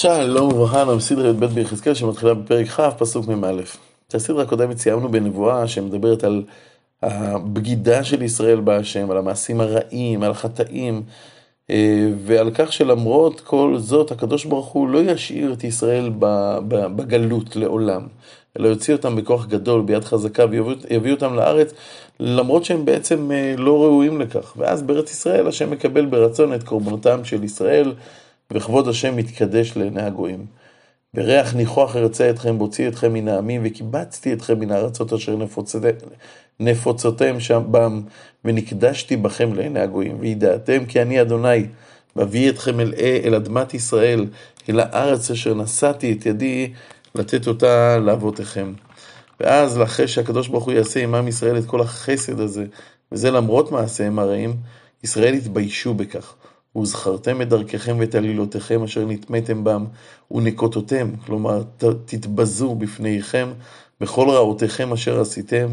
שלום וברכה, אנחנו בסדרה י"ב ביחזקאל שמתחילה בפרק כ', פסוק מ"א. את הסדרה הקודמת סיימנו בנבואה שמדברת על הבגידה של ישראל בהשם, על המעשים הרעים, על החטאים, אה, ועל כך שלמרות כל זאת, הקדוש ברוך הוא לא ישאיר את ישראל בגלות לעולם, אלא יוציא אותם בכוח גדול, ביד חזקה, ויביא אותם לארץ, למרות שהם בעצם אה, לא ראויים לכך. ואז בארץ ישראל השם מקבל ברצון את קורבנותם של ישראל. וכבוד השם מתקדש לעיני הגויים. בריח ניחוח ארצה אתכם, בוציא אתכם מן העמים, וקיבצתי אתכם מן הארצות אשר נפוצותיהם שם בם, ונקדשתי בכם לעיני הגויים. וידעתם כי אני אדוני, ואביא אתכם אל, אל אדמת ישראל, אל הארץ אשר נשאתי את ידי לתת אותה לאבותיכם. ואז, אחרי שהקדוש ברוך הוא יעשה עמם ישראל את כל החסד הזה, וזה למרות מעשיהם הרעים, ישראל התביישו בכך. וזכרתם את דרככם ואת עלילותיכם אשר נטמאתם בם, ונקוטותם, כלומר תתבזו בפניכם בכל רעותיכם אשר עשיתם,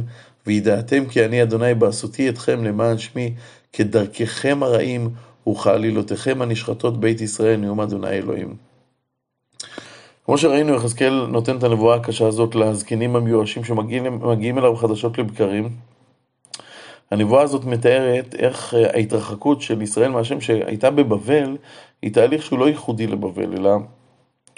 וידעתם כי אני אדוני בעשותי אתכם למען שמי, כדרככם הרעים וכעלילותיכם הנשחטות בית ישראל, נאום אדוני אלוהים. כמו שראינו, יחזקאל נותן את הנבואה הקשה הזאת לזקנים המיואשים שמגיעים אליו חדשות לבקרים. הנבואה הזאת מתארת איך אה, ההתרחקות של ישראל מהשם שהייתה בבבל, היא תהליך שהוא לא ייחודי לבבל, אלא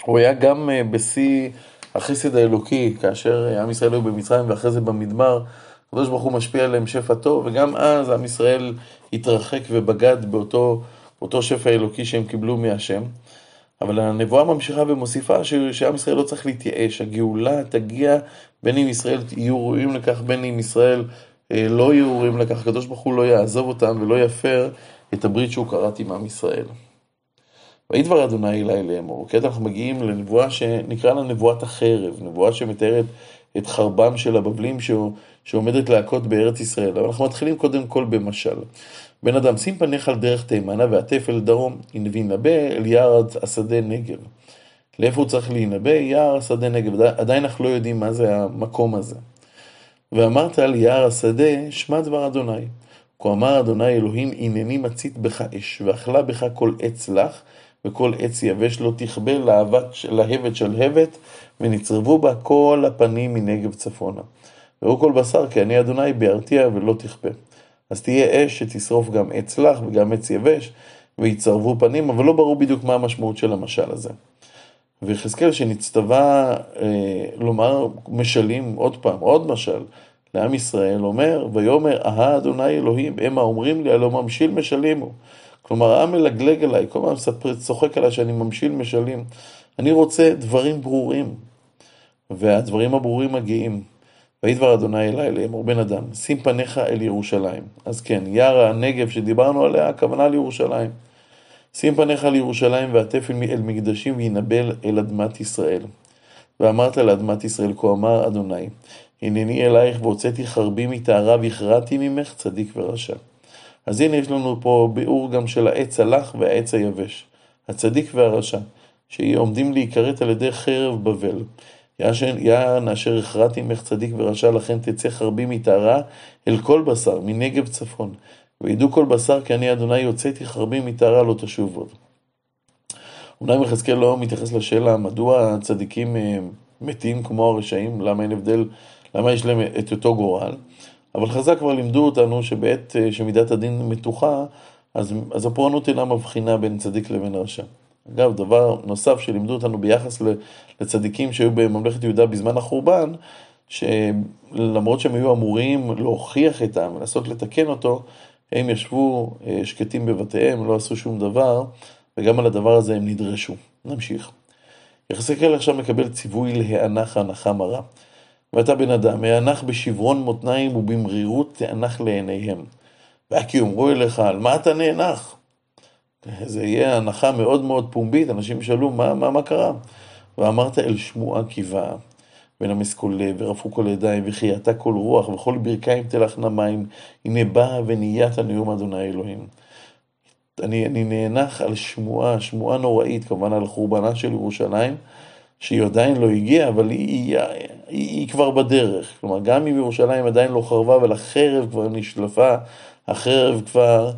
הוא היה גם אה, בשיא החסד האלוקי, כאשר אה, עם ישראל היו במצרים ואחרי זה במדבר, הקדוש ברוך הוא משפיע עליהם שפע טוב, וגם אז עם ישראל התרחק ובגד באותו, באותו שפע אלוקי שהם קיבלו מהשם. אבל הנבואה ממשיכה ומוסיפה שעם ישראל לא צריך להתייאש, הגאולה תגיע בין אם ישראל יהיו ראויים לכך, בין אם ישראל לא יהיו ראויים לכך, הקדוש ברוך הוא לא יעזוב אותם ולא יפר את הברית שהוא כרת עם עם ישראל. ויהי דבר אדוני אלי לאמור. כעת אנחנו מגיעים לנבואה שנקרא לה נבואת החרב, נבואה שמתארת את חרבם של הבבלים שעומדת להכות בארץ ישראל. אבל אנחנו מתחילים קודם כל במשל. בן אדם, שים פניך על דרך תימנה ועטף אל דרום, וינבא אל יער השדה נגב. לאיפה הוא צריך להינבא? יער השדה נגב. עדיין אנחנו לא יודעים מה זה המקום הזה. ואמרת על יער השדה, שמע דבר אדוני. כה אמר אדוני אלוהים, הנני מצית בך אש, ואכלה בך כל עץ לך, וכל עץ יבש לא תכבה להבת שלהבת, ונצרבו בה כל הפנים מנגב צפונה. ראו כל בשר, כי אני אדוני ביארתיה ולא תכבה. אז תהיה אש שתשרוף גם עץ לך וגם עץ יבש, ויצרבו פנים, אבל לא ברור בדיוק מה המשמעות של המשל הזה. ויחזקאל שנצטווה אה, לומר משלים, עוד פעם, עוד משל, לעם ישראל, אומר, ויאמר, אהה אדוני אלוהים, המה אומרים לי, הלא ממשיל משלים הוא. כלומר, העם מלגלג עליי, כל מספר, צוחק עליי שאני ממשיל משלים. אני רוצה דברים ברורים, והדברים הברורים מגיעים. ויהי דבר אדוני אלי לאמור בן אדם, שים פניך אל ירושלים. אז כן, יער הנגב שדיברנו עליה, הכוונה לירושלים. שים פניך לירושלים ועטף אל מקדשים וינבל אל אדמת ישראל. ואמרת לאדמת ישראל, כה אמר אדוני, הנני אלייך והוצאתי חרבי מטהרה והכרעתי ממך צדיק ורשע. אז הנה יש לנו פה ביאור גם של העץ הלך והעץ היבש, הצדיק והרשע, שעומדים להיכרת על ידי חרב בבל. יען אשר הכרעתי ממך צדיק ורשע, לכן תצא חרבי מטהרה אל כל בשר, מנגב צפון. וידעו כל בשר כי אני אדוני הוצאתי חרבי מטהרה לא תשוב עוד. אומנם יחזקאל לא מתייחס לשאלה מדוע הצדיקים אה, מתים כמו הרשעים, למה אין הבדל, למה יש להם את אותו גורל, אבל חז"ל כבר לימדו אותנו שבעת אה, שמידת הדין מתוחה, אז, אז הפורענות אינה מבחינה בין צדיק לבין רשע. אגב, דבר נוסף שלימדו אותנו ביחס לצדיקים שהיו בממלכת יהודה בזמן החורבן, שלמרות שהם היו אמורים להוכיח את העם ולנסות לתקן אותו, הם ישבו אה, שקטים בבתיהם, לא עשו שום דבר, וגם על הדבר הזה הם נדרשו. נמשיך. יחזקאל עכשיו מקבל ציווי להיאנח הנחה מרה. ואתה בן אדם, הענך בשברון מותניים ובמרירות תענך לעיניהם. והכי יאמרו אליך, על מה אתה נאנח? זה יהיה הנחה מאוד מאוד פומבית, אנשים ישאלו, מה, מה, מה קרה? ואמרת אל שמועה קיבה, ונמס כל לב, ורפו כל ידיים, וחייתה כל רוח, וכל ברכיים תלכנה מים, הנה באה ונהיית נאום אדוני אלוהים. אני, אני נאנח על שמועה, שמועה נוראית, כמובן על חורבנה של ירושלים, שהיא עדיין לא הגיעה, אבל היא, היא, היא, היא כבר בדרך. כלומר, גם אם ירושלים עדיין לא חרבה, אבל החרב כבר נשלפה, החרב כבר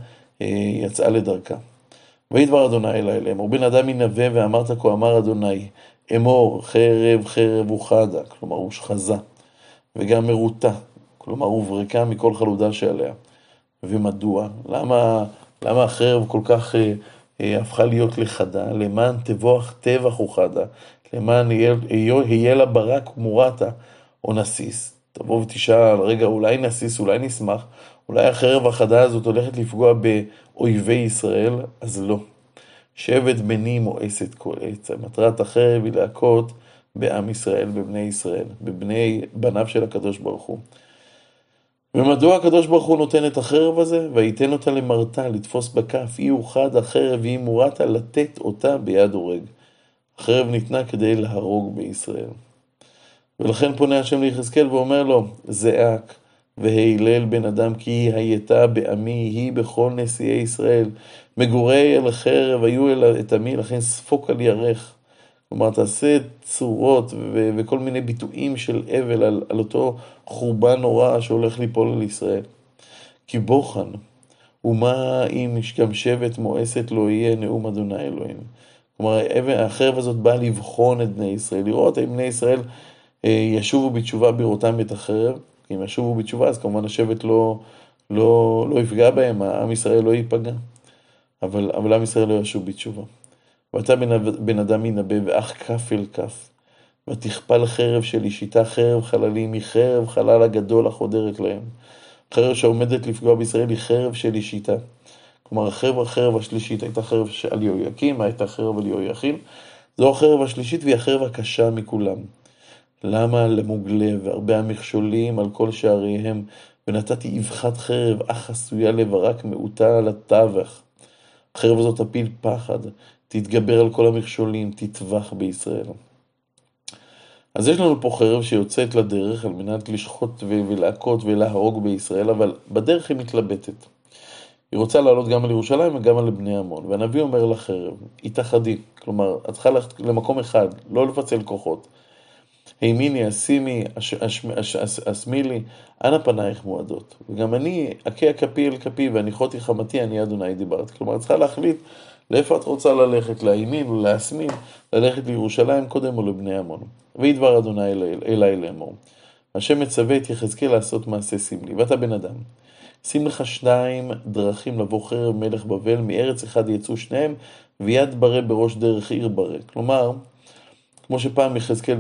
אה, יצאה לדרכה. ויהי דבר אדוני אלי לאמור, בן אדם ינבא ואמרת כה אמר אדוני, אמור חרב חרב וחדה, כלומר הושחזה, וגם מרוטה, כלומר הוברקה מכל חלודה שעליה. ומדוע? למה, למה החרב כל כך אה, אה, הפכה להיות לחדה? למען תבוח טבח וחדה, למען יהיה לה ברק ומורתה, או נסיס. תבוא ותשאל, רגע, אולי נסיס, אולי נשמח, אולי החרב החדה הזאת הולכת לפגוע באויבי ישראל? אז לא. שבט בני מואסת כל עץ. מטרת החרב היא להכות בעם ישראל, בבני ישראל, בבני בניו של הקדוש ברוך הוא. ומדוע הקדוש ברוך הוא נותן את החרב הזה? וייתן אותה למרתה, לתפוס בכף, אי אוחד החרב ואי מורתה, לתת אותה ביד הורג. החרב ניתנה כדי להרוג בישראל. ולכן פונה השם ליחזקאל ואומר לו, זעק והילל בן אדם כי היא הייתה בעמי, היא בכל נשיאי ישראל. מגורי אל החרב היו אל את עמי, לכן ספוק על ירך. כלומר, תעשה צורות ו- וכל מיני ביטויים של אבל על, על אותו חורבן נורא שהולך ליפול על ישראל. כי בוחן, ומה אם גם שבט מואסת לא יהיה נאום אדוני אלוהים. כלומר, החרב הזאת באה לבחון את בני ישראל, לראות אם בני ישראל אה, ישובו בתשובה בראותם את החרב. אם ישובו בתשובה, אז כמובן השבט לא, לא, לא יפגע בהם, עם ישראל לא ייפגע. אבל, אבל עם ישראל לא ישוב בתשובה. ואתה בן, בן אדם ינבא ואח כף אל כף. ותכפל חרב של אישיתה חרב חללים, היא חרב חלל הגדול החודרת להם. חרב שעומדת לפגוע בישראל היא חרב של אישיתה. כלומר, החרב החרב השלישית הייתה חרב על יהויקים, הייתה חרב על יהויכין. זו החרב השלישית והיא החרב הקשה מכולם. למה למוגלה והרבה המכשולים על כל שעריהם, ונתתי אבחת חרב, אך עשויה לברק מעוטה על הטווח. החרב הזאת תפיל פחד, תתגבר על כל המכשולים, תטבח בישראל. אז יש לנו פה חרב שיוצאת לדרך על מנת לשחוט ולהכות ולהרוג בישראל, אבל בדרך היא מתלבטת. היא רוצה לעלות גם על ירושלים וגם על בני עמון. והנביא אומר לחרב, התאחדי. כלומר, את צריכה ללכת למקום אחד, לא לפצל כוחות. הימיני, אשימי, אשמילי, אנה פנייך מועדות. וגם אני, אכה כפי אל כפי והניחותי חמתי, אני אדוני דיברת. כלומר, צריכה להחליט לאיפה את רוצה ללכת, לימין או ללכת לירושלים קודם או לבני עמון. ויהי דבר אדוני אלי לאמור. השם מצווה את יחזקאל לעשות מעשה סמלי, ואתה בן אדם. שים לך שניים דרכים לבוא חרב מלך בבל, מארץ אחד יצאו שניהם, ויד ברה בראש דרך עיר ברה. כלומר, כמו שפעם יחזקאל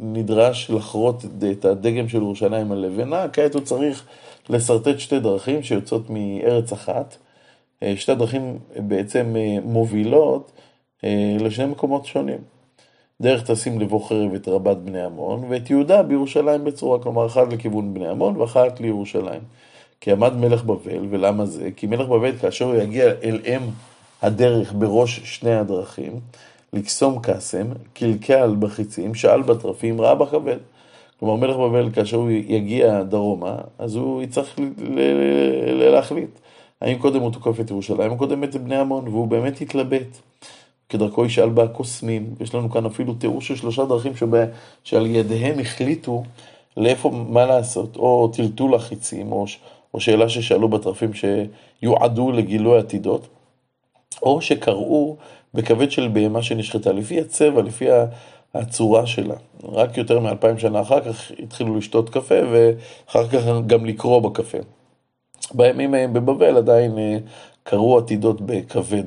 נדרש לחרות את הדגם של ירושלים על לבנה, כעת הוא צריך לשרטט שתי דרכים שיוצאות מארץ אחת. אה, שתי דרכים בעצם אה, מובילות אה, לשני מקומות שונים. דרך תשים לבוא חרב את רבת בני עמון, ואת יהודה בירושלים בצורה, כלומר אחת לכיוון בני עמון ואחת לירושלים. כי עמד מלך בבל, ולמה זה? כי מלך בבל כאשר הוא יגיע אל אם הדרך בראש שני הדרכים, לקסום קסם, קלקל בחיצים, שאל בטרפים, ראה בכבד. כלומר, מלך בבל, כאשר הוא יגיע דרומה, אז הוא יצטרך להחליט. האם קודם הוא תוקף את ירושלים, או קודם את בני עמון, והוא באמת התלבט. כדרכו ישאל בה הקוסמים, יש לנו כאן אפילו תיאור של שלושה דרכים שבה, שעל ידיהם החליטו לאיפה, מה לעשות, או טלטול החיצים, או, או שאלה ששאלו בטרפים שיועדו לגילוי עתידות, או שקראו בכבד של בהמה שנשחטה, לפי הצבע, לפי הצורה שלה. רק יותר מאלפיים שנה אחר כך התחילו לשתות קפה, ואחר כך גם לקרוא בקפה. בימים ההם בבבל עדיין אה, קראו עתידות בכבד.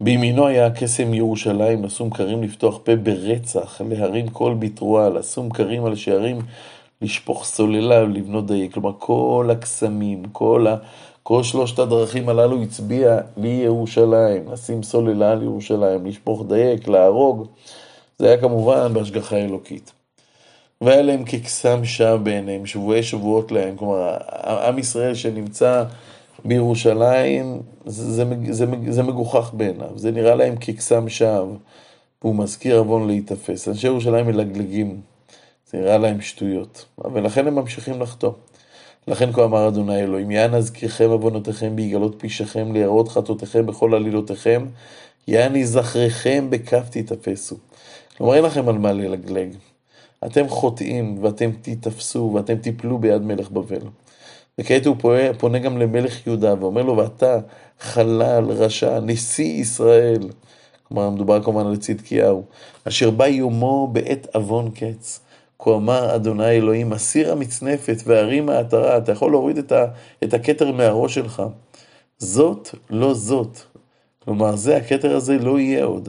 בימינו היה קסם ירושלים, לשום כרים לפתוח פה ברצח, להרים קול בתרועה, לשום כרים על שערים, לשפוך סוללה ולבנות דייק. כלומר, כל הקסמים, כל ה... כל שלושת הדרכים הללו הצביע לירושלים, לשים סוללה על ירושלים, לשפוך דייק, להרוג. זה היה כמובן בהשגחה אלוקית. והיה להם כקסם שווא בעיניהם, שבועי שבועות להם. כלומר, עם ישראל שנמצא בירושלים, זה, זה, זה, זה מגוחך בעיניו, זה נראה להם כקסם שווא, והוא מזכיר עוון להיתפס. אנשי ירושלים מלגלגים, זה נראה להם שטויות, ולכן הם ממשיכים לחטוא. לכן כה אמר אדוני אלוהים, יען אזכירכם עוונותיכם ביגלות פשעכם, ליראות חטאותיכם בכל עלילותיכם, יען יזכריכם בכף תתאפסו. כלומר, אין לכם על מה ללגלג. אתם חוטאים, ואתם תיתפסו, ואתם תיפלו ביד מלך בבל. וכעת הוא פונה, פונה גם למלך יהודה ואומר לו, ואתה חלל, רשע, נשיא ישראל. כלומר, מדובר כמובן על צדקיהו, אשר בא יומו בעת עוון קץ. כה אמר אדוני אלוהים, הסיר המצנפת והרים העטרה, אתה יכול להוריד את, ה, את הכתר מהראש שלך. זאת לא זאת. כלומר, זה, הכתר הזה לא יהיה עוד.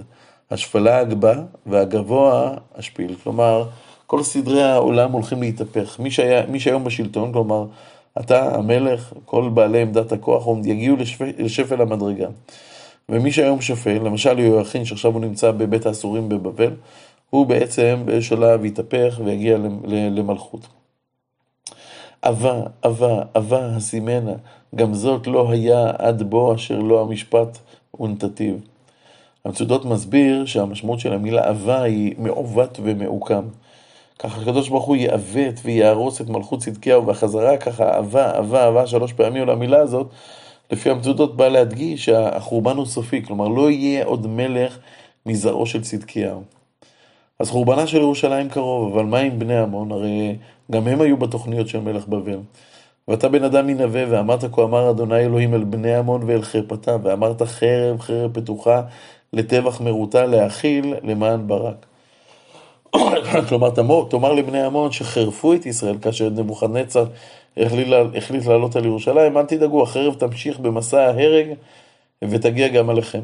השפלה הגבה והגבוה השפיל. כלומר, כל סדרי העולם הולכים להתהפך. מי, שהיה, מי שהיום בשלטון, כלומר, אתה, המלך, כל בעלי עמדת הכוח, יגיעו לשפל, לשפל המדרגה. ומי שהיום שפל, למשל יהויכין, שעכשיו הוא נמצא בבית האסורים בבבל, הוא בעצם באיזשהו שלב יתהפך ויגיע למלכות. אבה, אבה, אבה הסימנה, גם זאת לא היה עד בו אשר לא המשפט ונתתיו. המצודות מסביר שהמשמעות של המילה אבה היא מעוות ומעוקם. ככה הקדוש ברוך הוא יעוות ויהרוס את מלכות צדקיהו, והחזרה ככה אבה, אבה, אבה, שלוש פעמים על המילה הזאת, לפי המצודות בא להדגיש שהחורבן הוא סופי, כלומר לא יהיה עוד מלך מזרעו של צדקיהו. אז חורבנה של ירושלים קרוב, אבל מה עם בני עמון? הרי גם הם היו בתוכניות של מלך בבל. ואתה בן אדם מנבא, ואמרת כה אמר אדוני אלוהים אל בני עמון ואל חרפתה, ואמרת חרב חרב פתוחה לטבח מרוטה להאכיל למען ברק. כלומר, תאמר, תאמר לבני עמון שחרפו את ישראל כאשר נבוכדנצר החליט לעלות על ירושלים, אל תדאגו, החרב תמשיך במסע ההרג ותגיע גם עליכם.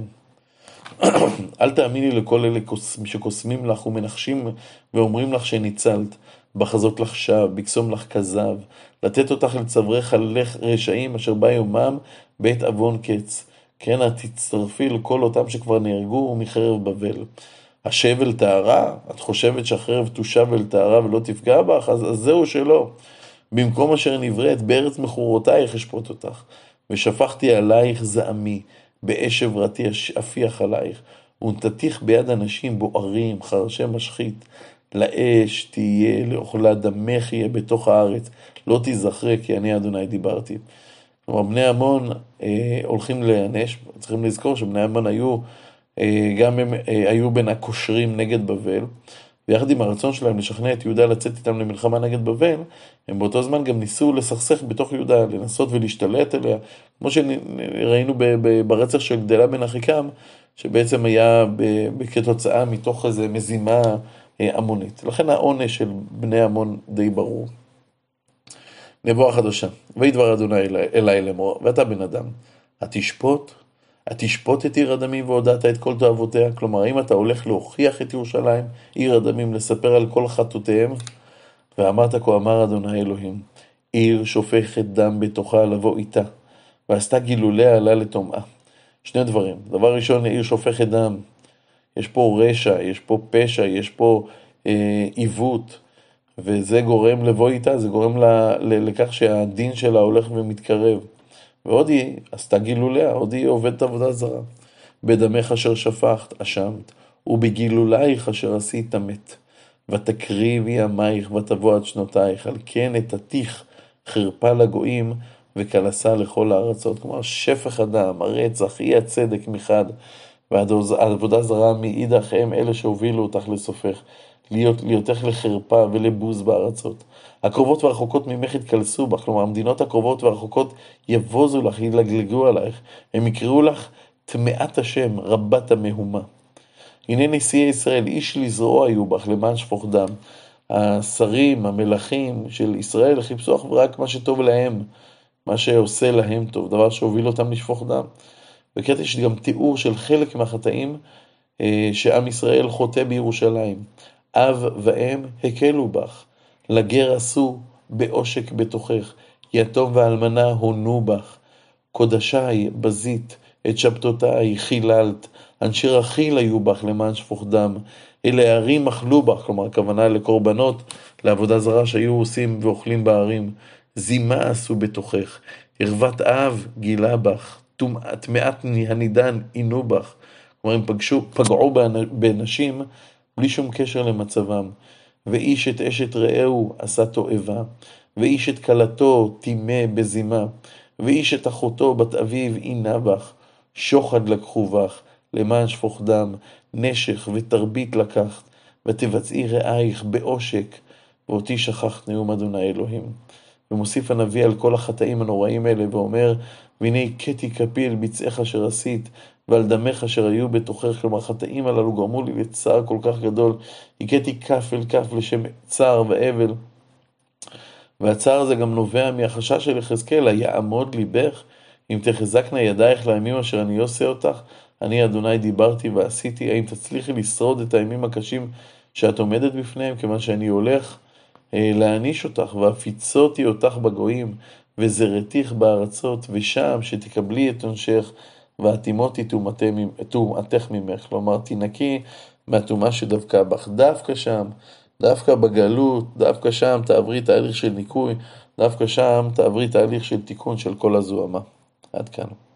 אל תאמיני לכל אלה שקוסמים לך ומנחשים ואומרים לך שניצלת, בחזות לך שווא, בקסום לך כזב, לתת אותך לצווארי חלך רשעים אשר בא יומם בעת עוון קץ. כן, את תצטרפי לכל אותם שכבר נהרגו מחרב בבל. השב אל טהרה? את חושבת שהחרב תושב אל טהרה ולא תפגע בך? אז, אז זהו שלא. במקום אשר נבראת בארץ מכורותייך אשפוט אותך. ושפכתי עלייך זעמי, באש עברתי אפיח עלייך, ונתתיך ביד אנשים בוערים, חרשי משחית. לאש תהיה, לאוכלה דמך יהיה בתוך הארץ, לא תיזכרה כי אני אדוני דיברתי. כלומר, בני עמון אה, הולכים להיענש, צריכים לזכור שבני עמון היו, אה, גם הם אה, היו בין הקושרים נגד בבל, ויחד עם הרצון שלהם לשכנע את יהודה לצאת איתם למלחמה נגד בבל, הם באותו זמן גם ניסו לסכסך בתוך יהודה, לנסות ולהשתלט עליה, כמו שראינו ברצח של גדלה בן אחיקם, שבעצם היה כתוצאה מתוך איזו מזימה המונית. לכן העונש של בני עמון די ברור. נבואה חדשה, וידבר אדוני אלי לאמור, ואתה בן אדם, התשפוט, התשפוט את עיר הדמים והודעת את כל תאוותיה? כלומר, האם אתה הולך להוכיח את ירושלים, עיר הדמים, לספר על כל חטאותיהם? ואמרת כה אמר אדוני אלוהים, עיר שופכת דם בתוכה לבוא איתה, ועשתה גילוליה עלה לטומאה. שני דברים, דבר ראשון, עיר שופכת דם, יש פה רשע, יש פה פשע, יש פה אה, עיוות, וזה גורם לבוא איתה, זה גורם לה, לכך שהדין שלה הולך ומתקרב. ועוד היא עשתה גילוליה, עוד היא עובדת עבודה זרה. בדמך אשר שפכת, אשמת, ובגילולייך אשר עשית מת. ותקריבי ימייך ותבוא עד שנותייך, על כן אתתיך חרפה לגויים וקלסה לכל הארצות. כלומר, שפך הדם, הרצח, אי הצדק מחד, והעבודה זרה מאידך הם אלה שהובילו אותך לסופך, להיות, להיותך לחרפה ולבוז בארצות. הקרובות והרחוקות ממך יתקלסו בך, כלומר המדינות הקרובות והרחוקות יבוזו לך, ילגלגו עלייך, הם יקראו לך טמאת השם, רבת המהומה. הנה נשיאי ישראל, איש לזרוע היו בך למען שפוך דם. השרים, המלכים של ישראל חיפשו אך ורק מה שטוב להם, מה שעושה להם טוב, דבר שהוביל אותם לשפוך דם. וכעת יש גם תיאור של חלק מהחטאים אה, שעם ישראל חוטא בירושלים. אב ואם הקלו בך, לגר עשו בעושק בתוכך, יתום ואלמנה הונו בך. קודשי בזית, את שבתותי חיללת, אנשי רכיל היו בך למען שפוך דם. אלה הערים אכלו בך, כלומר הכוונה לקורבנות, לעבודה זרה שהיו עושים ואוכלים בערים. זימה עשו בתוכך, ערוות אב גילה בך, טמאת הנידן עינו בך. כלומר, הם פגשו, פגעו בנשים בלי שום קשר למצבם. ואיש את אשת רעהו עשה תועבה, ואיש את כלתו טימא בזימה, ואיש את אחותו בת אביו עינה בך, שוחד לקחו בך, למען שפוך דם, נשך ותרבית לקחת, ותבצעי רעייך בעושק, ואותי שכחת נאום אדוני אלוהים. ומוסיף הנביא על כל החטאים הנוראים האלה ואומר, והנה הכיתי כפי אל ביצעך אשר עשית, ועל דמך אשר היו בתוכך, כלומר החטאים הללו גרמו לי לצער כל כך גדול, הכיתי כף אל כף לשם צער ואבל. והצער הזה גם נובע מהחשש של יחזקאל, היעמוד ליבך, אם תחזקנה ידייך לימים אשר אני עושה אותך, אני אדוני דיברתי ועשיתי, האם תצליחי לשרוד את הימים הקשים שאת עומדת בפניהם, כיוון שאני הולך אה, להעניש אותך, והפיצותי אותך בגויים, וזרתיך בארצות, ושם שתקבלי את עונשך, והטימותי טומאתך ממך. כלומר, תינקי מהטומאה שדבקה בך. דווקא שם, דווקא בגלות, דווקא שם תעברי תהליך של ניקוי, דווקא שם תעברי תהליך של תיקון של כל הזוהמה. עד כאן.